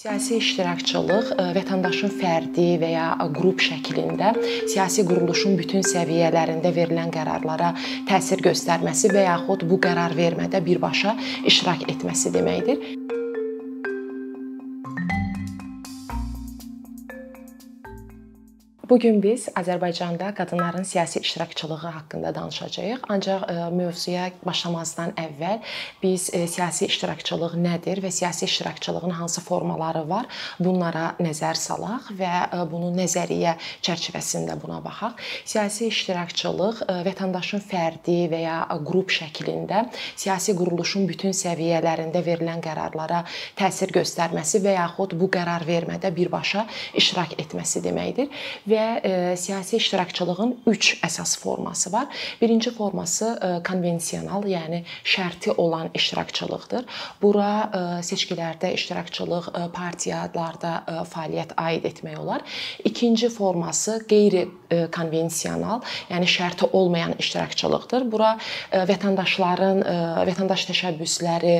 Siyasi iştirakçılıq vətəndaşın fərdi və ya qrup şəklində siyasi quruluşun bütün səviyyələrində verilən qərarlara təsir göstərməsi və yaxud bu qərar vermədə birbaşa iştirak etməsi deməkdir. Bu gün biz Azərbaycanda qadınların siyasi iştirakçılığı haqqında danışacağıq. Ancaq e, mövzuya başlamazdan əvvəl biz e, siyasi iştirakçılıq nədir və siyasi iştirakçılığın hansı formaları var, bunlara nəzər salaq və e, bunu nəzəriyyə çərçivəsində buna baxaq. Siyasi iştirakçılıq vətəndaşın fərdi və ya qrup şəklində siyasi quruluşun bütün səviyyələrində verilən qərarlara təsir göstərməsi və yaxud bu qərar vermədə birbaşa iştirak etməsi deməkdir. Və və e, siyasi iştirakçılığın 3 əsas forması var. Birinci forması e, konvensional, yəni şərti olan iştirakçılıqdır. Bura e, seçkilərdə iştirakçılıq, partiyalarda fəaliyyət aid etmək olar. İkinci forması qeyri konvensional, yəni şərti olmayan iştirakçılıqdır. Bura vətəndaşların vətəndaş təşəbbüsləri,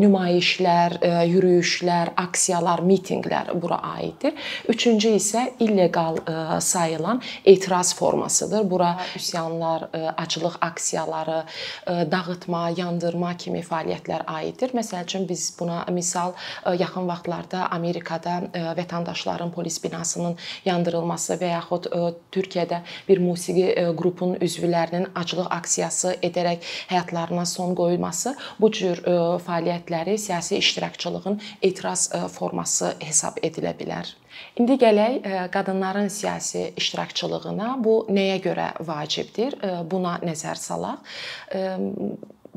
nümayişlər, yürüyüşlər, aksiyalar, mitinqlər bura aiddir. Üçüncü isə illeqal sayılan etiraz formasıdır. Bura üsyanlar, e, açılıq aksiyaları, e, dağıtma, yandırma kimi fəaliyyətlər aiddir. Məsəl üçün biz buna misal e, yaxın vaxtlarda Amerikada vətəndaşların polis binasının yandırılması və yaxud Türkiyədə bir musiqi qrupunun üzvlərinin açılıq aksiyası edərək həyatlarına son qoyulması bu cür fəaliyyətləri siyasi iştirakçılığın etiraz forması hesab edilə bilər. İndi gələk e, qadınların siyasi iştirakçılığına. Bu nəyə görə vacibdir? E, buna nəzər salaq.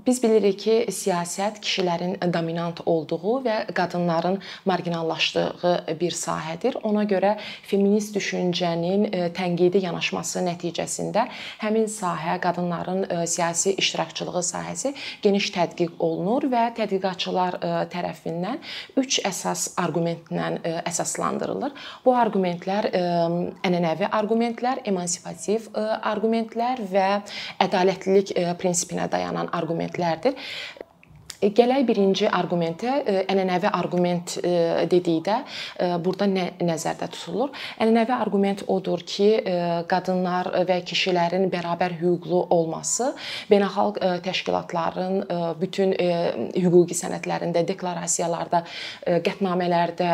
Biz bilirik ki, siyasət kişilərin dominant olduğu və qadınların marginallaşdığı bir sahədir. Ona görə feminist düşüncənin e, tənqidi yanaşması nəticəsində həmin sahə, qadınların e, siyasi iştirakçılığı sahəsi geniş tədqiq olunur və tədqiqatçılar e, tərəfindən 3 əsas arqumentlə əsaslandırılır. Bu arqumentlər ənənəvi arqumentlər, emansipativ arqumentlər və ədalətlilik prinsipinə dayanan arqumentlər örneklerdir. E, gələk birinci arqumentə, e, ənənəvi arqument e, dedikdə burada nə nəzərdə tutulur? Ənənəvi arqument odur ki, qadınlar və kişilərin bərabər hüquqlu olması beynəlxalq təşkilatların bütün hüquqi sənədlərində, deklarasiyalarda, qətnamələrdə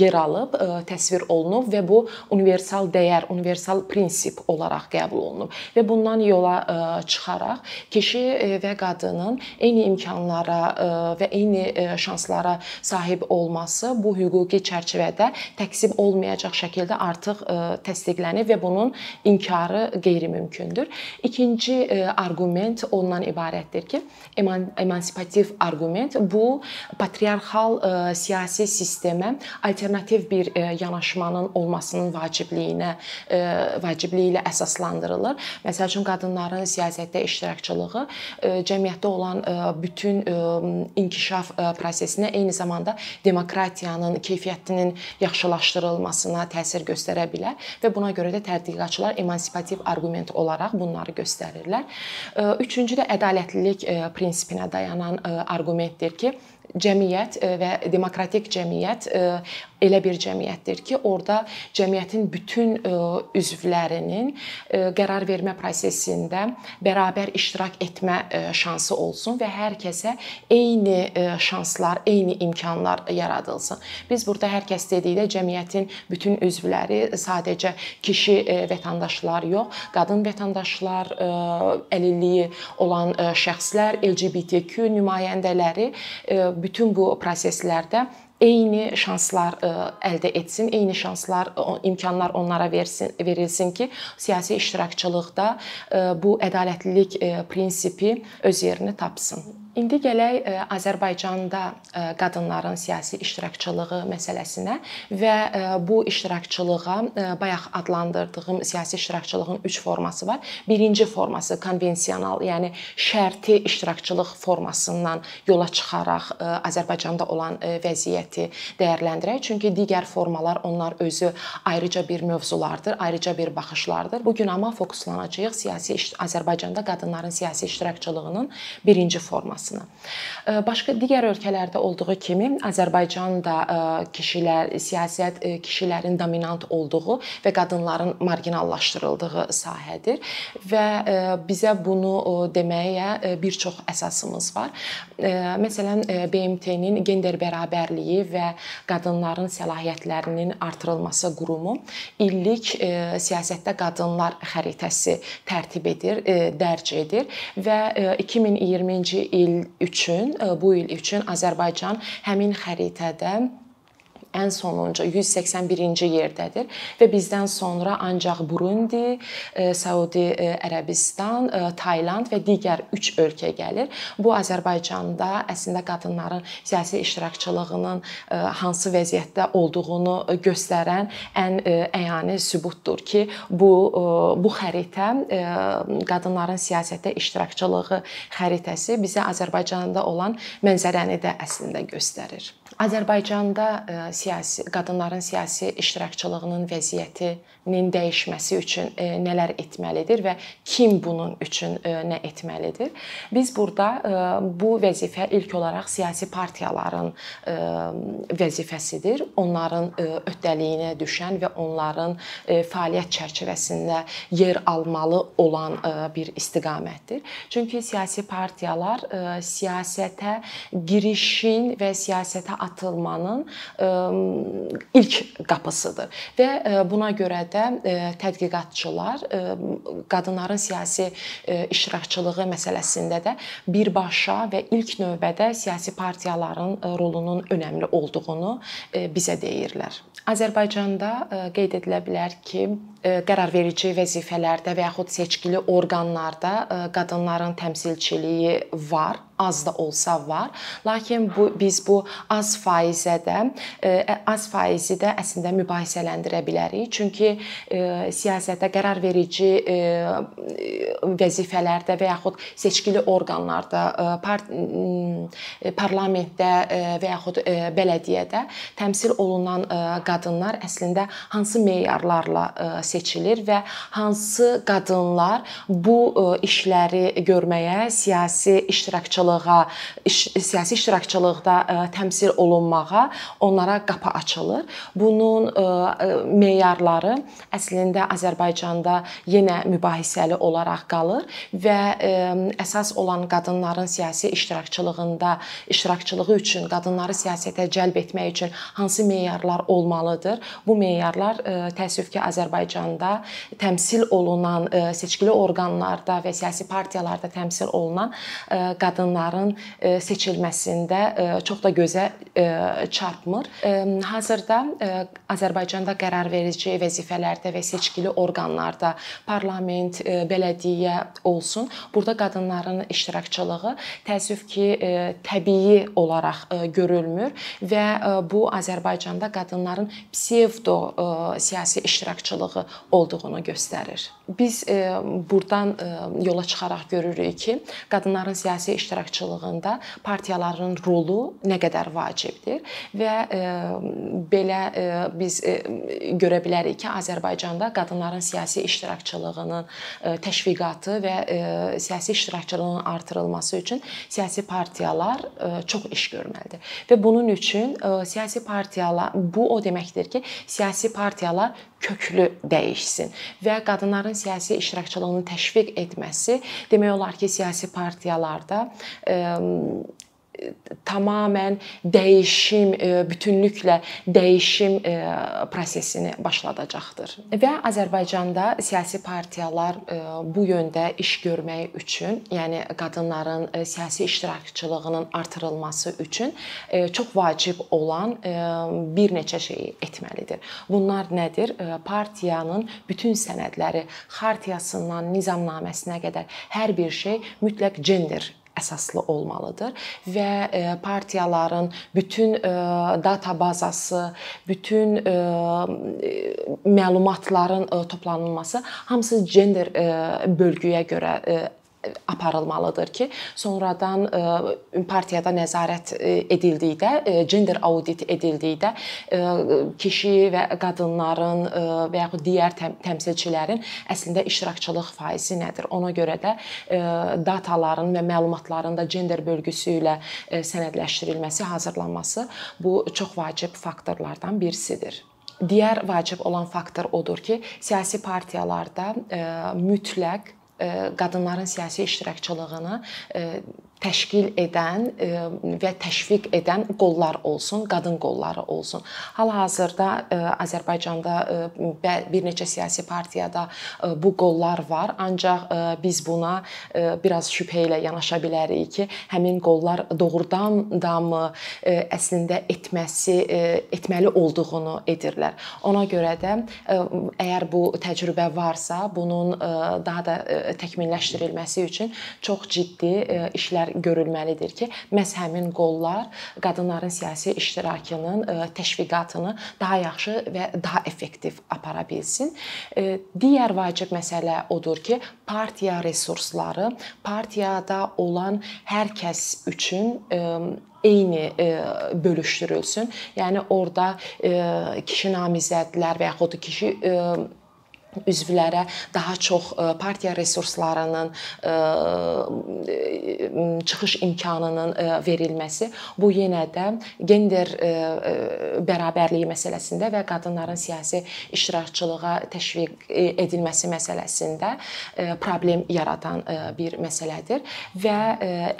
yer alıb, təsvir olunub və bu universal dəyər, universal prinsip olaraq qəbul olunub. Və bundan yola çıxaraq kişi və qadının eyni imkan imkanlara e, və eyni e, şanslara sahib olması bu hüquqi çərçivədə təksib olmayacaq şəkildə artıq e, təsdiqlənib və bunun inkarı qeyri-mümkündür. İkinci arqument ondan ibarətdir ki, emansipativ arqument bu patriarxal siyasi sistemə alternativ bir yanaşmanın olmasının vacibliyinə vacibliyi ilə əsaslandırılır. Məsəl üçün qadınların siyasətdə iştirakçılığı cəmiyyətdə olan bütün bütün inkişaf prosesinə, eyni zamanda demokratiyanın keyfiyyətinin yaxşılaşdırılmasına təsir göstərə bilər və buna görə də tədqiqatçılar emansipativ arqument olaraq bunları göstərirlər. Üçüncü də ədalətlilik prinsipinə dayanan arqumentdir ki, cəmiyyət və demokratik cəmiyyət elə bir cəmiyyətdir ki, orada cəmiyyətin bütün e, üzvlərinin e, qərar vermə prosesində bərabər iştirak etmə e, şansı olsun və hər kəsə eyni şanslar, eyni imkanlar yaradılsın. Biz burada hər kəs dedikdə cəmiyyətin bütün üzvləri sadəcə kişi vətəndaşlar yox, qadın vətəndaşlar, əlilliyi olan şəxslər, LGBTQ nümayəndələri bütün bu proseslərdə eyni şanslar e, əldə etsin, eyni şanslar, imkanlar onlara versin, verilsin ki, siyasi iştirakçılıqda e, bu ədalətlilik e, prinsipi öz yerini tapsın. İndi gələk e, Azərbaycanda e, qadınların siyasi iştirakçılığı məsələsinə və e, bu iştirakçılığa bayaq adlandırdığım siyasi iştirakçılığın 3 forması var. Birinci forması konvensional, yəni şərti iştirakçılıq formasından yola çıxaraq Azərbaycanda olan vəziyyəti dəyərləndirək. Çünki digər formalar onlar özü ayrıca bir mövzulardır, ayrıca bir baxışlardır. Bu gün amma fokuslanacağıq siyasi Azərbaycanda qadınların siyasi iştirakçılığının birinci forması olmasına. Başqa digər ölkələrdə olduğu kimi Azərbaycan da kişilər, siyasət kişilərin dominant olduğu və qadınların marginallaşdırıldığı sahədir və bizə bunu deməyə bir çox əsasımız var. Məsələn, BMT-nin gender bərabərliyi və qadınların səlahiyyətlərinin artırılması qurumu illik siyasətdə qadınlar xəritəsi tərtib edir, dərc edir və 2020-ci il üçün bu il üçün Azərbaycan həmin xəritədə ən sonuncu 181-ci yerdədir və bizdən sonra ancaq Burundi, e, Səudi e, Ərəbistan, e, Tayland və digər 3 ölkə gəlir. Bu Azərbaycanda əslində qadınların siyasi iştirakçılığının hansı vəziyyətdə olduğunu göstərən ən əyani sübutdur ki, bu bu xəritə qadınların siyasətdə iştirakçılığı xəritəsi bizə Azərbaycanda olan mənzərəni də əslində göstərir. Azərbaycanda siyasi qadınların siyasi iştirakçılığının vəziyyətinin dəyişməsi üçün e, nələr etməlidir və kim bunun üçün e, nə etməlidir? Biz burada e, bu vəzifə ilk olaraq siyasi partiyaların vəzifəsidir. Onların öhdəliyinə düşən və onların fəaliyyət çərçivəsində yer almalı olan bir istiqamətdir. Çünki siyasi partiyalar siyasətə girişin və siyasətə atılmanın ilk qapısıdır və e, buna görə də e, tədqiqatçılar e, qadınların siyasi iştirakçılığı məsələsində də birbaşa və ilk növbədə siyasi partiyaların rolunun önəmli olduğunu bizə deyirlər. Azərbaycanda qeyd edilə bilər ki, qərarverici vəzifələrdə və yaxud seçkili orqanlarda qadınların təmsilçiliyi var az da olsa var. Lakin bu biz bu az faizə də az faizi də əslində mübahisələndirə bilərik. Çünki siyasətdə qərar verici vəzifələrdə və yaxud seçkili orqanlarda, parlamentdə və yaxud bələdiyyədə təmsil olunan qadınlar əslində hansı meyarlarla seçilir və hansı qadınlar bu işləri görməyə, siyasi iştirakçılığa, iş, siyasi iştirakçılıqda təmsil olunmağa onlara qapı açılır. Bunun meyarları əslində Azərbaycanda yenə mübahisəli olaraq qalır və əsas olan qadınların siyasi iştirakçılığında iştirakçılığı üçün qadınları siyasətə cəlb etmək üçün hansı meyarlar olmalıdır? Bu meyarlar təəssüf ki, Azərbaycanda təmsil olunan seçkili orqanlarda və siyasi partiyalarda təmsil olunan qadınların seçilməsində çox da gözə çarpmır. Hazırda Azərbaycanda qərarverici vəzifələrdə və seçkili orqanlarda parlament, bələdiyyə olsun, burada qadınların iştirakçılığı təəssüf ki, təbii olaraq görülmür və bu Azərbaycanda qadınların psevdo siyasi iştirakçılığı olduğunu göstərir. Biz burdan yola çıxaraq görürük ki, qadınların siyasi iştirakçılığında partiyaların rolu nə qədər vacibdir və belə biz görə bilərik ki, Azərbaycanda qadınların siyasi iştirakçılığının təşviqatı və siyasi iştirakçılığın artırılması üçün siyasi partiyalar çox iş görməlidir. Və bunun üçün siyasi partiyalar bu o deməkdir ki, siyasi partiyalar köklü dəyişsin və qadınların siyasi iştirakçılığını təşviq etməsi demək olar ki, siyasi partiyalarda tamamilə dəyişim, e, bütünlüklə dəyişim e, prosesini başladacaqdır. Və Azərbaycanda siyasi partiyalar e, bu yöndə iş görmək üçün, yəni qadınların siyasi iştirakçılığının artırılması üçün çox vacib olan bir neçə şeyi etməlidir. Bunlar nədir? Partiyanın bütün sənədləri, xartiyasından nizamnaməsinə qədər hər bir şey mütləq gender əsaslı olmalıdır və e, partiyaların bütün e, data bazası, bütün e, məlumatların toplanılması hamısı gender bölgüyə görə aparılmalıdır ki, sonradan partiyada nəzarət edildikdə, gender audit edildikdə kişi və qadınların və yaxud digər təmsilçilərin əslində iştirakçılıq faizi nədir? Ona görə də dataların və məlumatların da gender bölgüsü ilə sənədləşdirilməsi, hazırlanması bu çox vacib faktorlardan birisidir. Digər vacib olan faktor odur ki, siyasi partiyalarda mütləq qadınların siyasi iştirakçılığını təşkil edən e, və təşviq edən qollar olsun, qadın qolları olsun. Hal-hazırda e, Azərbaycanda e, bir neçə siyasi partiyada bu qollar var, ancaq biz buna biraz şübhə ilə yanaşa bilərik ki, həmin qollar doğrudan da mı əslində etməsi etməli olduğunu edirlər. Ona görə də əgər bu təcrübə varsa, bunun daha da təkmilləşdirilməsi üçün çox ciddi işlər işlər görülməlidir ki, məhz həmin qollar qadınların siyasi iştirakının e, təşviqatını daha yaxşı və daha effektiv apara bilsin. E, digər vacib məsələ odur ki, partiya resursları partiyada olan hər kəs üçün e, eyni bölüşdürülsün. Yəni orada kişi namizədlər və yaxud kişi üzvlərə daha çox e, partiya resurslarının e, çıxış imkanının e, verilməsi bu yenə də gender bərabərliyi məsələsində və qadınların siyasi iştirakçılığa təşviq edilməsi məsələsində problem yaradan bir məsələdir və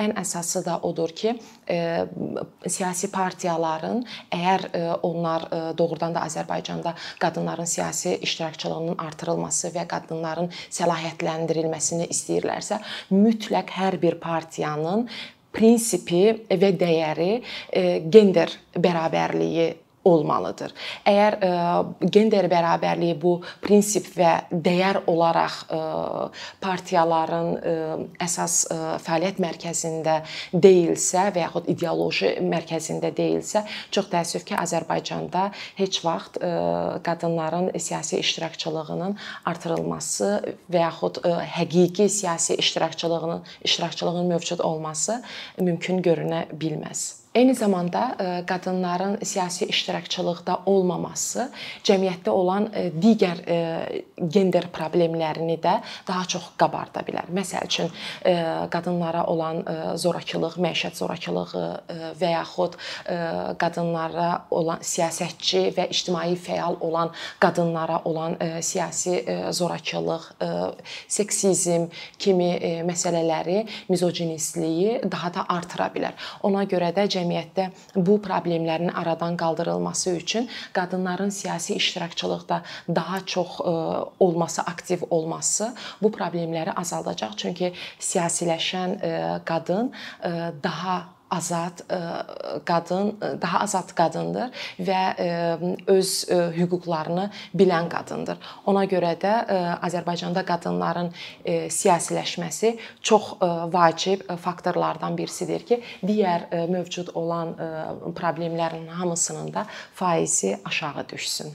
ən əsası da odur ki, siyasi partiyaların əgər onlar doğrudan da Azərbaycanda qadınların siyasi iştirakçılığının artırılması və qadınların səlahiyyətləndirilməsini istəyirlərsə, mütləq hər bir partiyanın prinsipi və dəyəri e, gender bərabərliyi olmalıdır. Əgər ə, e, gender bərabərliyi bu prinsip və dəyər olaraq ə, e, partiyaların ə, e, əsas ə, fəaliyyət mərkəzində deyilsə və yaxud ideoloji mərkəzində deyilsə, çox təəssüf ki, Azərbaycanda heç vaxt ə, qadınların siyasi iştirakçılığının artırılması və yaxud ə, həqiqi siyasi iştirakçılığının iştirakçılığın mövcud olması mümkün görünə bilməz. Eyni zamanda e, qadınların siyasi iştirakçılıqda olmaması cəmiyyətdə olan e, digər e, gender problemlərini də daha çox qabarda bilər. Məsəl üçün qadınlara olan zorakılıq, məişət zorakılığı və yaxud qadınlara olan siyasətçi və ictimai fəal olan qadınlara olan siyasi zorakılıq, seksizm kimi məsələləri, mizoginistliyi daha da artıra bilər. Ona görə də cəmiyyət cəmiyyətdə bu problemlərin aradan qaldırılması üçün qadınların siyasi iştirakçılıqda daha çox e, olması, aktiv olması bu problemləri azaldacaq. Çünki siyasiləşən e, qadın e, daha azad e, qadın, e, daha azad qadındır və e, öz hüquqlarını bilən qadındır. Ona görə də Azərbaycanda qadınların siyasiləşməsi çox vacib faktorlardan birisidir ki, digər mövcud olan problemlərin hamısının da faizi aşağı düşsün.